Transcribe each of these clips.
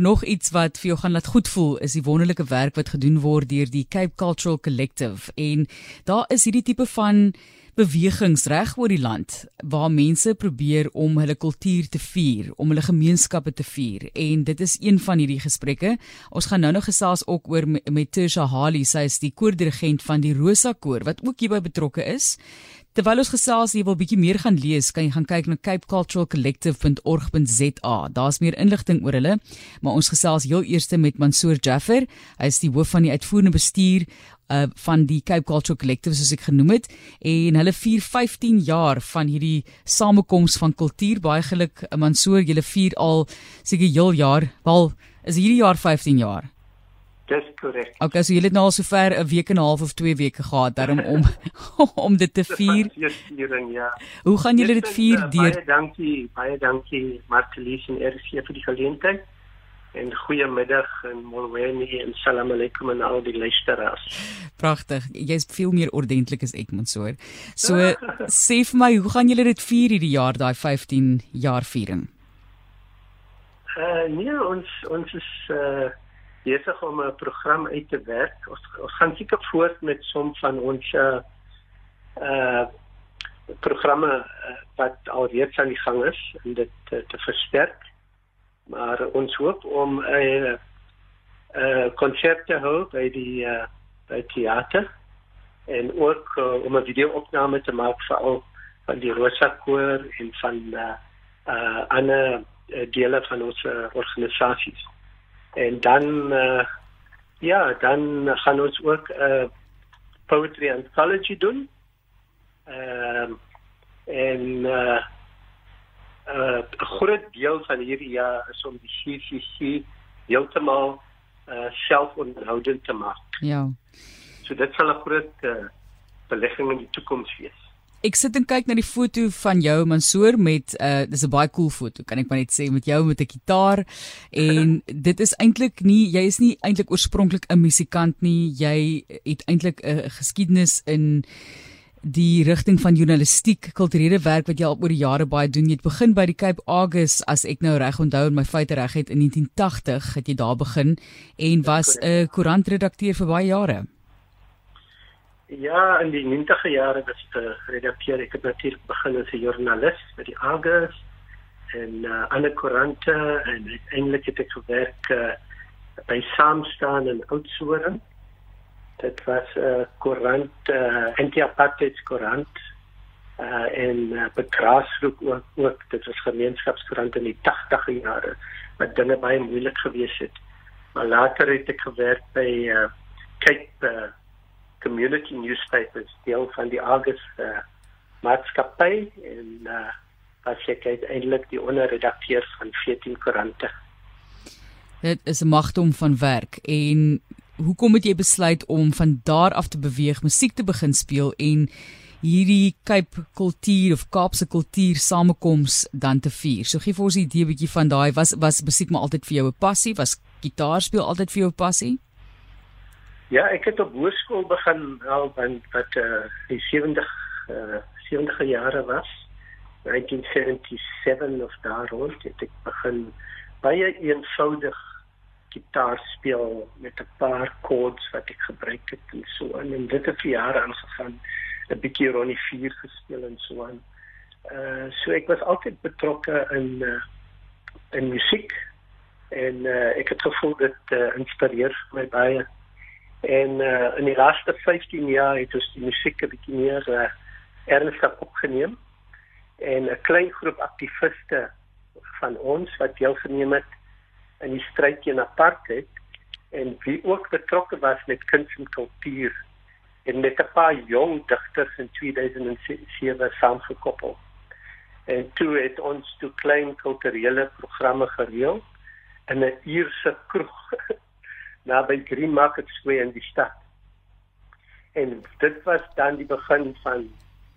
Nog iets wat vir jou gaan laat goed voel is die wonderlike werk wat gedoen word deur die Cape Cultural Collective en daar is hierdie tipe van bewegings reg oor die land waar mense probeer om hulle kultuur te vier, om hulle gemeenskappe te vier en dit is een van hierdie gesprekke. Ons gaan nou nog gesels ook oor met, Tersha Hali, sy is die koordirigent van die Rosa Koor wat ook hierby betrokke is. Terwyl ons gesels, jy wil bietjie meer gaan lees, kan jy gaan kyk na capeculturalcollective.org.za. Daar's meer inligting oor hulle, maar ons gesels heel eers met Mansoor Jaffer. Hy is die hoof van die uitvoerende bestuur uh van die Cape Cultural Collective soos ek genoem het en hulle vier 15 jaar van hierdie samekoms van kultuur. Baie geluk Mansoor, julle vier al seker heel jaar. Wel, is hierdie jaar 15 jaar. Dis korrek. Okay, so julle het nou al sover 'n week en 'n half of 2 weke gehad daarom om om dit te vier. Ja. Hoe gaan julle dit vier uh, deur? Baie dankie, baie dankie Martelies en RC vir die geleentheid. En goeiemiddag en molweni en salam aleikum aan al die luisteraars. Pragtig. Jy's veel meer ordentlik as ek moet so. So sê vir my, hoe gaan julle dit vier hierdie jaar daai 15 jaar viering? Uh nee, ons ons is uh besig om 'n program uit te werk. Ons, ons gaan seker voort met som van ons uh uh programme uh, wat alreeds aan die gang is en dit uh, te versterk. Maar ons hoop om 'n uh, uh konsert te hou by die uh by teater en ook uh, om 'n video-opname te maak vir al van die Rosa koor en van uh uh ander uh, dele van ons uh, organisasies en dan uh, ja, dan gaan ons ook 'n uh, poetry anthology doen. Ehm uh, en 'n uh, uh, groot deel van hierdie jaar is om die CCC heeltemal uh, selfonderhoudend te maak. Ja. So dit sal 'n groot uh, belegging in die toekoms wees. Ek sit en kyk na die foto van jou Mansoor met 'n uh, dis 'n baie cool foto, kan ek maar net sê met jou met 'n gitaar en dit is eintlik nie jy is nie eintlik oorspronklik 'n musikant nie. Jy het eintlik 'n geskiedenis in die rigting van journalistiek, kulturele werk wat jy al oor die jare baie doen. Jy het begin by die Cape Argus as ek nou reg onthou en my feite reg het in 1980 het jy daar begin en was 'n koerantredakteur vir baie jare. Ja, in die 90e jare was ek redakteur. Ek het natuurlik begin as 'n joernalis by die Argus en uh, ander koerante en eintlik het ek gewerk uh, by Saamstaan in Oudtshoorn. Dit was 'n uh, koerant, uh, anti-apartheid koerant. Uh, en uh, begraasroep ook, ook dit was gemeenskapskoerant in die 80e jare wat dinge baie moeilik gewees het. Maar later het ek gewerk by uh, Cape uh, community newspapers deel van die Argus uh, maatskappy en uh, as ek eintlik die onderredakteur van 14 koerante. Dit is 'n magdom van werk en hoekom het jy besluit om van daar af te beweeg musiek te begin speel en hierdie Cape kultuur of Kaapse kultuur samekoms dan te vier. So gee vir ons 'n idee bietjie van daai was was musiek maar altyd vir jou 'n passie? Was gitaar speel altyd vir jou 'n passie? Ja, ek het op hoërskool begin al van wat eh uh, die 70 eh uh, 70 jare was. 1977 of daar rond het ek begin baie eenvoudig gitaar speel met 'n paar chords wat ek gebruik het en so en, en dit het vir jare aangegaan. 'n bietjie Ronnie 4 gespeel en so aan. Eh uh, so ek was altyd betrokke in uh, in musiek en uh, ek het gevoel dit uh, inspireer my baie En uh, in die laaste 15 jaar het ons die musiek 'n bietjie meer uh, ernstig opgeneem en 'n klein groep aktiviste van ons wat deelgeneem het in die stryd teen apartheid en wie ook betrokke was met kuns en kultuur en met 'n paar jong digters in 2007 saamgekoppel. En toe het ons toe klein kulturele programme gereël in 'n uurse kroeg naby Green Market Square in die stad. En dit was dan die begin van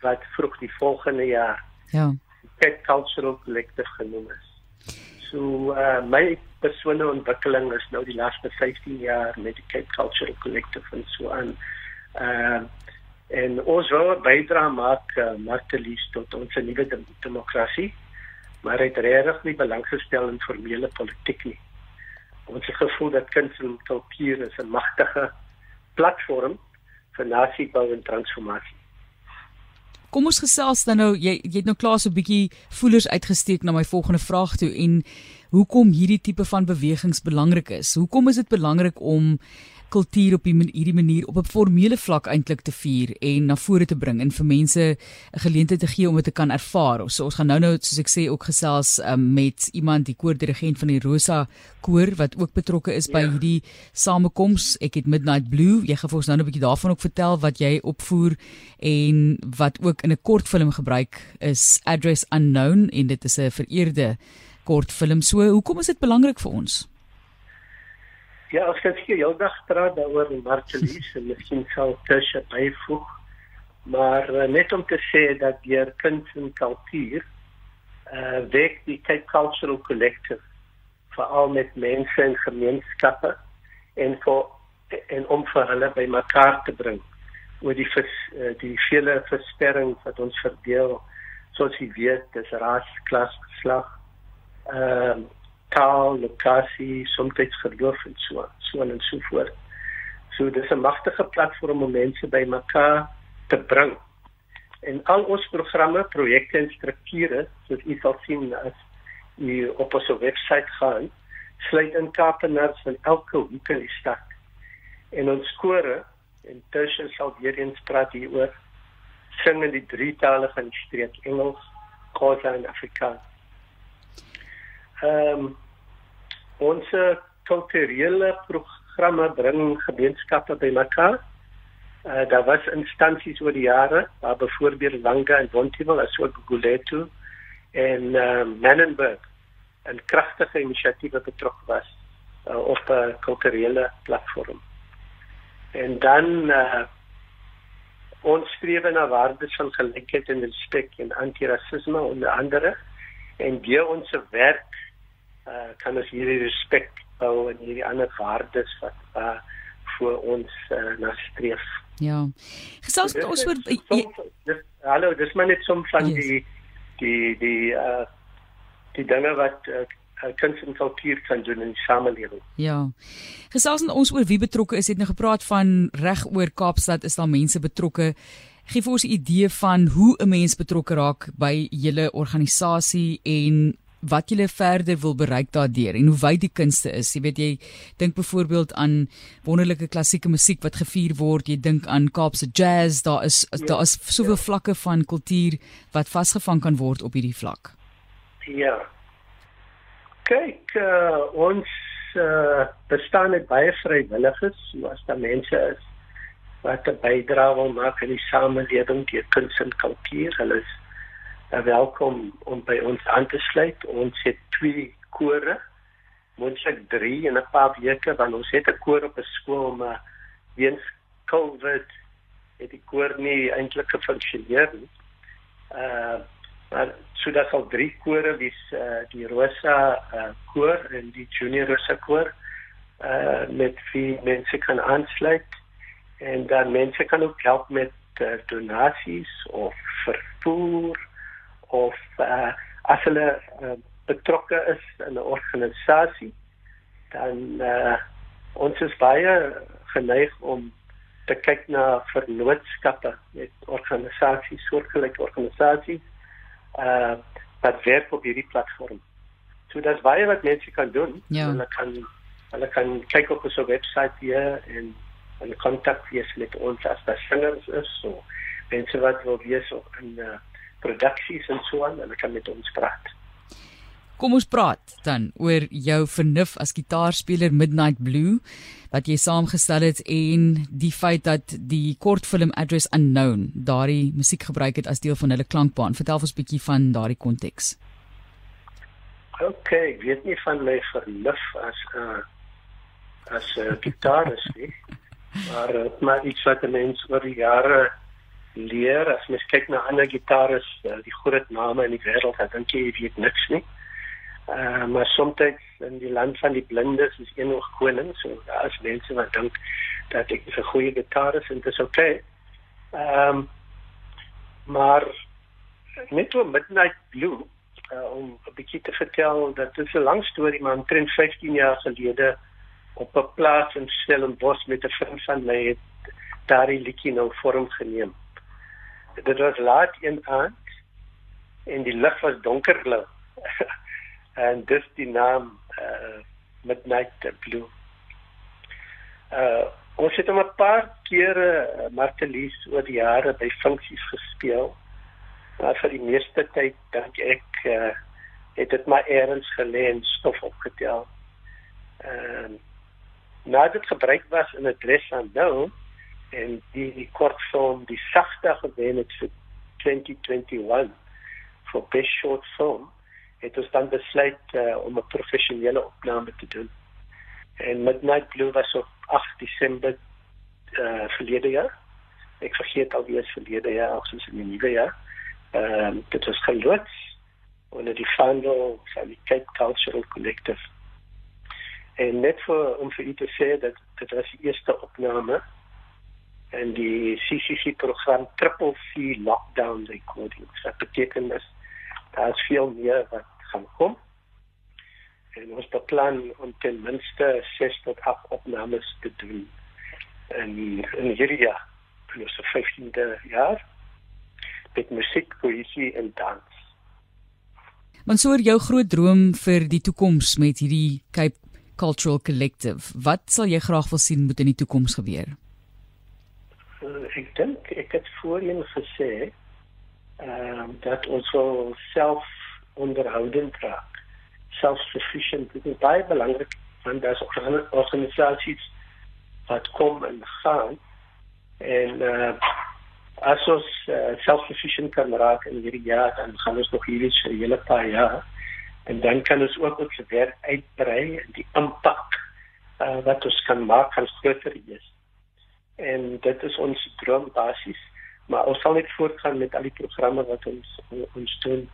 wat vroeg die volgende jaar ja Cape Cultural Collective genoem is. So uh, my persoonlike ontwikkeling is nou die laaste 15 jaar met die Cape Cultural Collective en so aan. Uh, en ons wil bydra maak uh, Martelies tot ons nuwe dem demokrasie, maar het regtig nie belang gestel in formele politiek nie. Ons het gevoel dat kuns en kultuur is 'n magtige platform vir nasiebou en transformasie. Kom ons gesels dan nou jy jy het nou klaar so 'n bietjie voelers uitgesteek na my volgende vraag toe en hoekom hierdie tipe van bewegings belangrik is. Hoekom is dit belangrik om kultuur op hierdie manier op 'n formele vlak eintlik te vier en na vore te bring en vir mense 'n geleentheid te gee om dit te kan ervaar. So ons gaan nou-nou soos ek sê ook gesels um, met iemand die koordirigent van die Rosa koor wat ook betrokke is by ja. hierdie samekoms. Ek het Midnight Blue. Jy gaan vir ons nou 'n bietjie daarvan ook vertel wat jy opvoer en wat ook in 'n kortfilm gebruik is Address Unknown en dit is 'n vereerde kortfilm. So hoekom is dit belangrik vir ons? Ja, ek het hier heeldag praat daaroor in Martelies en miskien sal tussen byvoeg. Maar uh, net om te sê dat deur kuns en kultuur eh uh, werk die Cape Cultural Collective vir al met mense en gemeenskappe en vir en om vir hulle by mekaar te bring oor die vers, uh, die vele versperrings wat ons verdeel soos jy weet dis ras klas geslag ehm uh, taal, lokasie, soms geloof en so so en so voort. So dis 'n magtige platform om mense bymekaar te bring. En al ons programme, projekte en strukture, soos u sal sien as u op ons webwerf gaan, sluit in Kaapenaars van elke hoek in die stad. En ons skore en tussen sal weer eens praat hieroor sing in die drie tale van die streek Engels, Khoisa en Afrikaans. Ehm um, ons kulturele programme bring gemeenskappe bymekaar. Uh, daar was instansies oor die jare, waar byvoorbeeld Langa en Bontewil asook Guletu en uh, Menenberg 'n kragtige inisiatief betrokke was uh, op 'n kulturele platform. En dan uh, ons streef na waardes van gelykheid en respek en antirasisme onder andere en deur ons werk uh, kan ons hierdie respek bou en hierdie ander waardes wat uh, vir ons uh, nastreef. Ja. Gesels met ons oor Hallo, dis maar net som van yes. die die die uh die dinge wat uh, kuns en kultuur kan doen in die samelewing. Ja. Gesels met ons oor wie betrokke is. Het nou gepraat van reg oor Kaapstad is daar mense betrokke. Gee vir ons 'n idee van hoe 'n mens betrokke raak by julle organisasie en wat jy verder wil bereik daardeur en hoe wyd die kunste is. Jy weet jy dink byvoorbeeld aan wonderlike klassieke musiek wat gevier word, jy dink aan Kaapse jazz, daar is ja, daar is soveel ja. vlakke van kultuur wat vasgevang kan word op hierdie vlak. Ja. Kyk, uh, ons uh, bestaan met baie vrywilligers, soos daar mense is wat 'n bydrae wil maak in die samelewing deur kuns en kultuur. Hulle is welkom om by ons aan te sluit. Ons het twee kore. Moontlik 3 in 'n paar weke want ons het 'n koor op 'n skool maar weens COVID het die koor nie eintlik gefunksioneer nie. Uh maar so dat al drie kore dis uh, die Rosa uh, koor en die Junior Rosa koor uh met wie mense kan aansluit en dan mense kan ook help met uh, donasies of vervoer of uh, as hulle uh, betrokke is in 'n organisasie dan uh, ons is baie geneig om te kyk na vernootskappe met organisasies, soortgelyke organisasies uh wat werk op hierdie platform. So dis baie wat mense kan doen. Ja. Hulle kan hulle kan kyk op ons webwerf hier en en kontak wees met ons as daar singers is so mense wat wil wees op 'n uh, produksies en so aan, hulle kan met ons praat. Kom ons praat dan oor jou vernuf as gitaarspeler Midnight Blue wat jy saamgestel het en die feit dat die kortfilm Address Unknown daardie musiek gebruik het as deel van hulle klankbaan. Vertel ons 'n bietjie van daardie konteks. OK, ek weet nie van my vernuf as 'n uh, as 'n uh, gitarist nie. Maar dit uh, maar iets wat 'n mens oor die jare leer as mens kyk na ander gitaris, uh, die groot name in die wêreld, dan dink jy jy weet niks nie. Uh, maar soms in die land van die blindes is een nog koning, so daar is mense wat dink dat ek 'n goeie gitaris en dit is oké. Okay. Ehm um, maar net so Midnight Blue uh, om 'n bietjie te vertel dat dit 'n lang storie maar omtrent 15 jaar gelede op 'n plaas in Stellenbosch met 'n vriend van my het daardie liedjie nou vorm geneem. Dit was laat in aand en die lug was donkerblou. en dis die naam uh Midnight Blue. Uh ons het hom 'n paar kere uh, Martelies oor die jare by funksies gespeel. Maar vir die meeste tyd dink ek uh het dit maar eers gelê en stof opgetel. Ehm uh, nadat dit gebruik was in 'n dress aan nou en die, die kortfilm die sagte gewen het vir 2021 vir best short film het ons dan besluit uh, om 'n professionele opname te doen. En Midnight Blue was op 8 Desember uh, verlede jaar. Ek vergeet al wie is verlede jaar of soos in die nuwe jaar. Ehm um, dit was geloods onder die fundal van die Cape Cultural Collective. En net vir om vir u te sê dat dit was die eerste opname en die CCC program Triple C lockdown recordings. Dit beteken dat daar is veel meer wat gaan kom. En ons beplan om ten minste 6 tot 8 opnames te doen in in hierdie jaar, in ons 15de jaar met musiek, poësie en dans. Mansoor, jou groot droom vir die toekoms met hierdie Cape Cultural Collective, wat sal jy graag wil sien moet in die toekoms gebeur? Ek dink ek het voorheen gesê ehm uh, dat ons self onderhoudend raak. Self-sufficient dit is baie belangrik want daar's organisasies wat kom en gaan en uh, as ons uh, self-sufficient kan raak in hierdie jaar dan gaan ons nog hierdie hele paar jaar en dan kan ons ook ons werk uitbrei die impak uh, wat ons kan maak kan groter wees. En dit is ons droom basies, maar ons sal net voortgaan met al die programme wat ons ons doen.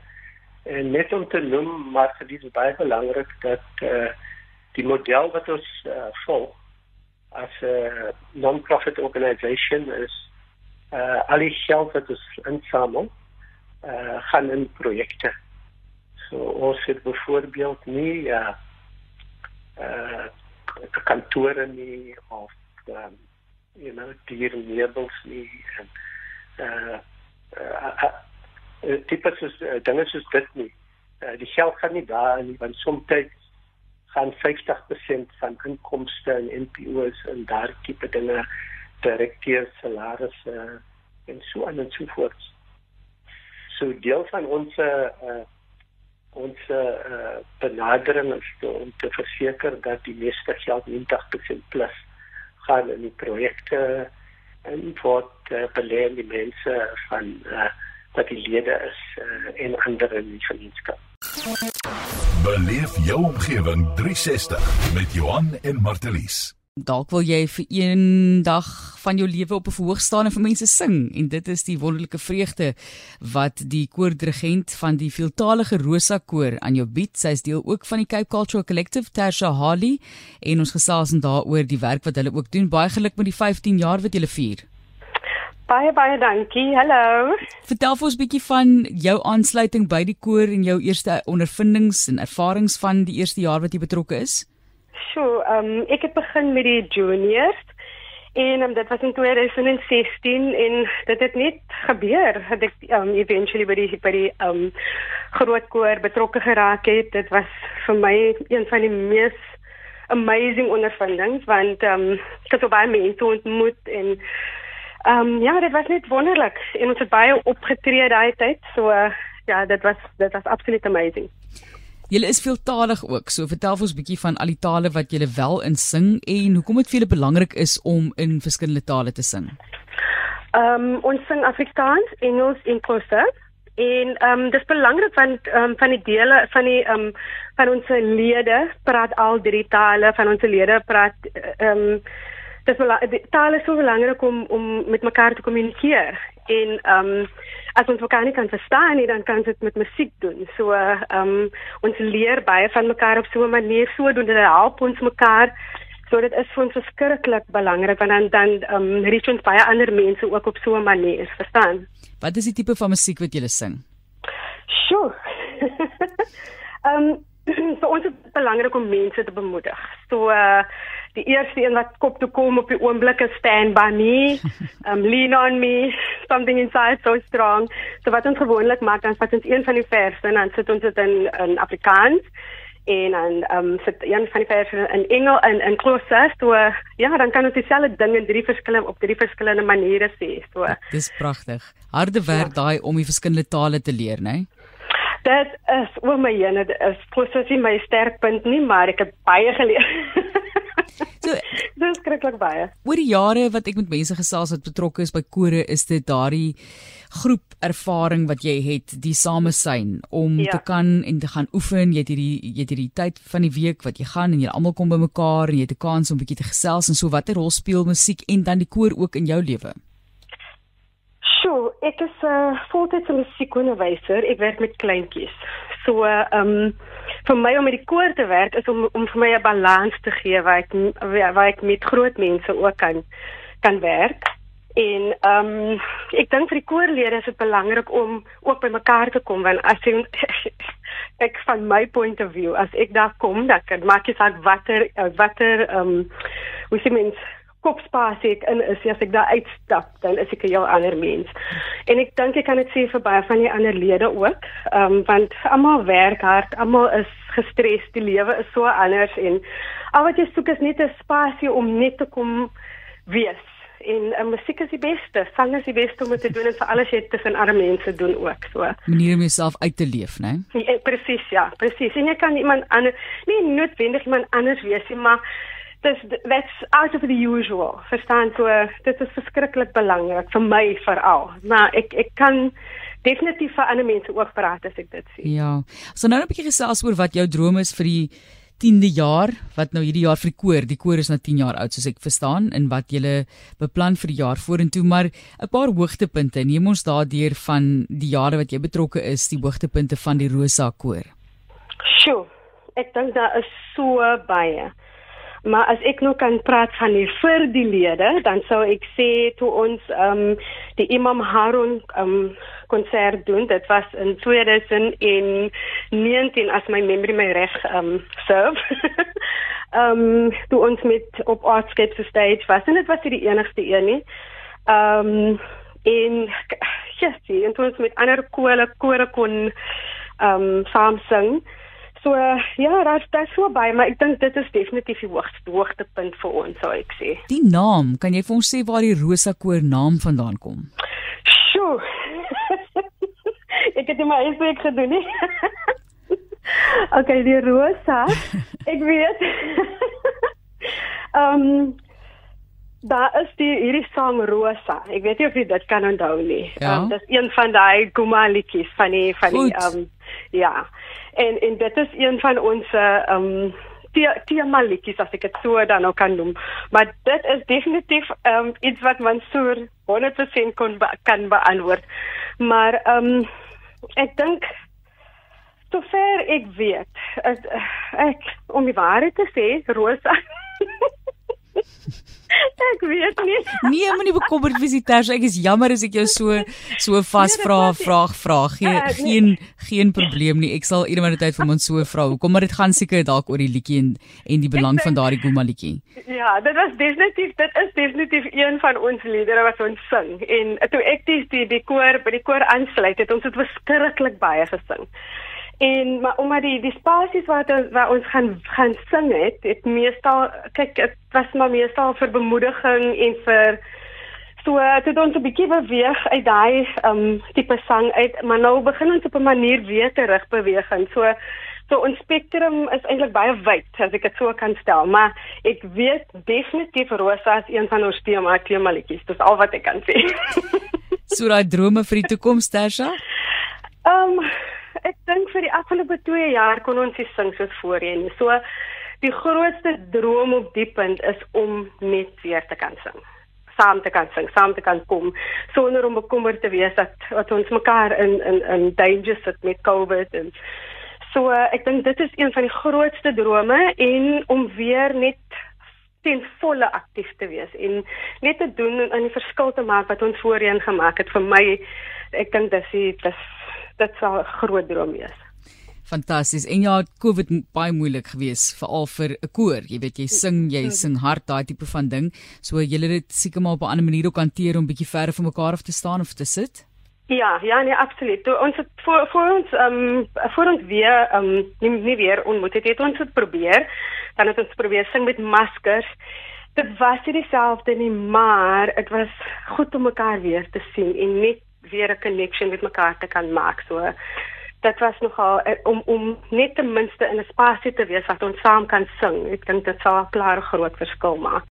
En net om te noem, maar dit is baie belangrik dat uh, die model wat ons uh, volg as 'n uh, non-profit organisation is uh, al die geld wat ons insamel uh, gaan in projekte. So ons het byvoorbeeld nie ja uh, kantore nie of um, you know dier meubels nie en uh, uh, uh, uh, tipe soos uh, dinge soos dit nie. Uh, die geld gaan nie daar nie want soms gaan 50% van inkomste in NPO's en daardie tipe dinge direkteur salarisse uh, en so aan en so voort. So deel van ons uh, ons uh, benadering is om te verseker dat die meeste geld 90% plus gaan in die projekte en word uh, belê in die mense van uh, wat die lede is uh, en ander in die gemeenskap. Beleef jou omgewing 360 met Johan en Martelies. Dalk wil jy vir een dag van jou lewe op 'n verhoog staan en vir mense sing en dit is die wonderlike vreugde wat die koordirigent van die veeltalige Rosa koor aan jou bied. Sy is deel ook van die Cape Cultural Collective Tersha Hali en ons gesels en daaroor die werk wat hulle ook doen. Baie geluk met die 15 jaar wat julle vier. Baie baie dankie. Hallo. Vertel vir ons 'n bietjie van jou aansluiting by die koor en jou eerste ondervindings en ervarings van die eerste jaar wat jy betrokke is. So, ehm um, ek het begin met die juniors en um, dit was in 2016 en dit het net gebeur dat ek ehm um, eventually by die by die ehm um, groot koor betrokke geraak het. Dit was vir my een van die mees amazing ondervindings want ehm um, ek het so baie mense ontmoet en Ehm um, ja, dit was net wonderlik en ons het baie opgetree daai tyd. So uh, ja, dit was dit was absoluut amazing. Julle is veeltalig ook. So vertel ons 'n bietjie van al die tale wat julle wel in sing en hoekom dit vir julle belangrik is om in verskillende tale te sing. Ehm um, ons sing Afrikaans, Engels en Xhosa. En ehm um, dis belangrik want ehm um, van die dele van die ehm um, van ons lede praat al drie tale, van ons lede praat ehm um, dis wel taal is so belangrik om om met mekaar te kommunikeer en ehm um, as ons mekaar nie kan verstaan nie dan kan ons dit met musiek doen. So ehm um, ons leer baie van mekaar op so 'n manier so doen dit help ons mekaar. So dit is vir ons verskriklik belangrik want dan dan ehm um, reach ons baie ander mense ook op so 'n manier, verstaan? Wat is die tipe van musiek wat jy sing? Sjoe. Ehm um, vir ons is dit belangrik om mense te bemoedig. So uh die eerste een wat kop toe kom op die oomblik is stand by me. Um lean on me. Something inside so strong. So wat ons gewoonlik maak dan vat ons een van die verse en dan sit ons dit in in Afrikaans en dan um, sit een van die verse in Engels en in Xhosa. So ja, dan kan ons dieselfde ding in drie verskillende op drie verskillende maniere sê. So Dis pragtig. Harde werk ja. daai om die verskillende tale te leer, né? Nee? Dit is oor my jene, dit is presies my sterkpunt nie, maar ek het baie geleer. so, dis skrikkelik baie. Oor die jare wat ek met mense gesels wat betrokke is by kore, is dit daardie groep ervaring wat jy het, die samesyn om ja. te kan en te gaan oefen. Jy het hierdie jy het hierdie tyd van die week wat jy gaan en jy almal kom bymekaar en jy het 'n kans om 'n bietjie te gesels en so watter rol speel musiek en dan die koor ook in jou lewe? Sjoe, ek is 'n uh, voltydse musiekonderwyser. Ek werk met kleintjies. So, ehm um, vir my om met die koor te werk is om om vir my 'n balans te gee waar ek waar ek met groot mense ook kan kan werk. En ehm um, ek dink vir die koorlede is dit belangrik om ook by mekaar te kom want as jy ek van my point of view as ek daar kom, dan kan maak jy saak watter watter ehm um, hoe sê mens kopspasie ek in is as ek daar uitstap, dan is ek 'n heel ander mens. En ek dink ek kan dit sê vir baie van die ander lede ook, ehm um, want almal werk hard, almal is gestres, die lewe is so anders en al wat jy soek is net 'n spasie om net te kom wees. En uh, musiek is die beste, sang is die beste om te doen en vir alles jy tussen arme mense doen ook so. Manier om jouself uit te leef, né? Nee? Ja, presies, ja, presies. En jy kan iemand anders nie noodwendig iemand anders wees nie, maar dis that's out of the usual. Verstaan so dit is verskriklik belangrik vir my veral. Maar ek ek kan definitief vir ander mense ook praat as ek dit sien. Ja. So nou 'n bietjie gesels oor wat jou droom is vir die 10de jaar wat nou hierdie jaar vir die koor. Die koor is nou 10 jaar oud soos ek verstaan en wat julle beplan vir die jaar vorentoe, maar 'n paar hoogtepunte. Neem ons daardeur van die jare wat jy betrokke is, die hoogtepunte van die Rosa koor. Sjoe. Ek dink daar is so baie. Maar as ek nou kan praat van die vir die lede, dan sou ek sê toe ons ehm um, die Imam Harun ehm um, konsert doen, dit was in 2019 as my memory my reg ehm um, serve. Ehm um, toe ons met op Artscape se stage was en dit was die enigste een nie. Ehm um, en ja, sien, en toe ons met ander kore kore kon ehm um, saam sing. So ja, daar's daar so baie, maar ek dink dit is definitief die hoogste hoogtepunt vir ons, sou ek sê. Die naam, kan jy vir ons sê waar die Rosa koor naam vandaan kom? Sjoe. ek het my eers ek gedoen nie. okay, die Rosa. Ek weet. Ehm um, Daar is die hierdie sang Rosa. Ek weet nie of jy dit kan onthou nie. Ja? Um, dis een van daai Guma liedjies van die van die ehm um, ja. En en dit is een van ons ehm um, tema liedjies as ek dit so dan ook kan noem. Maar dit is definitief ehm um, iets wat Mansoor 100% kon be kan beantwoord. Maar ehm um, ek dink sover ek weet, ek, ek om die waarheid te sê, Rosa ek weet nie. Nee, moenie bekommerd wees nie, Ters. Ek is jammer as ek jou so so vasvra, nee, vraag vra. Geen uh, geen nee. geen probleem nie. Ek sal eendag tyd vir ons so vra. Hoekom maar dit gaan seker dalk oor die liedjie en en die belang van daardie Guma liedjie. Ja, dit was definitief dit is definitief een van ons liedere wat ons sing. En toe ek die die, die koor by die koor aansluit het, ons het verskriklik baie gesing. En maar omdat die die spasies wat waar ons gaan gaan sing het, het meestal kyk dit was maar meestal vir bemoediging en vir so het ons 'n bietjie beweeg uit daai um tipe sang uit, maar nou begin ons op 'n manier weer terug beweeg en so so ons spektrum is eintlik baie wyd as ek dit so kan stel, maar ek weet definitief Rosa is een van ons tema liedjies. Dis al wat ek kan sê. so daai drome vir die toekoms, Tasha? Um ek dink vir die afgelope 2 jaar kon ons nie sing soos voorheen nie. So die grootste droom op die punt is om net weer te kan sing. Saam te kan sing, saam te kan kom sonder om bekommerd te wees dat wat ons mekaar in in in danger sit met COVID en so ek dink dit is een van die grootste drome en om weer net ten volle aktief te wees en net te doen en 'n verskil te maak wat ons voorheen gemaak het vir my ek dink dis dis dit sal 'n groot droom wees. Fantasties. En ja, COVID baie moeilik geweest veral vir 'n koor. Jy weet jy sing, jy sing hard daai tipe van ding. So jy het dit seker maar op 'n ander manier ook hanteer om bietjie verder van mekaar af te staan of te sit. Ja, ja, nee, absoluut. Toe ons het voor voor ons ehm um, voor ons weer ehm um, nie, nie weer ontmoet het, het ons dit probeer. Dan het ons probeer sing met maskers. Dit was nie dieselfde nie, maar dit was goed om mekaar weer te sien en net weer 'n connection met mekaar te kan maak. So dit was nogal uh, om om net ten minste in 'n spasie te wees wat ons saam kan sing. Ek dink dit sal 'n klare groot verskil maak.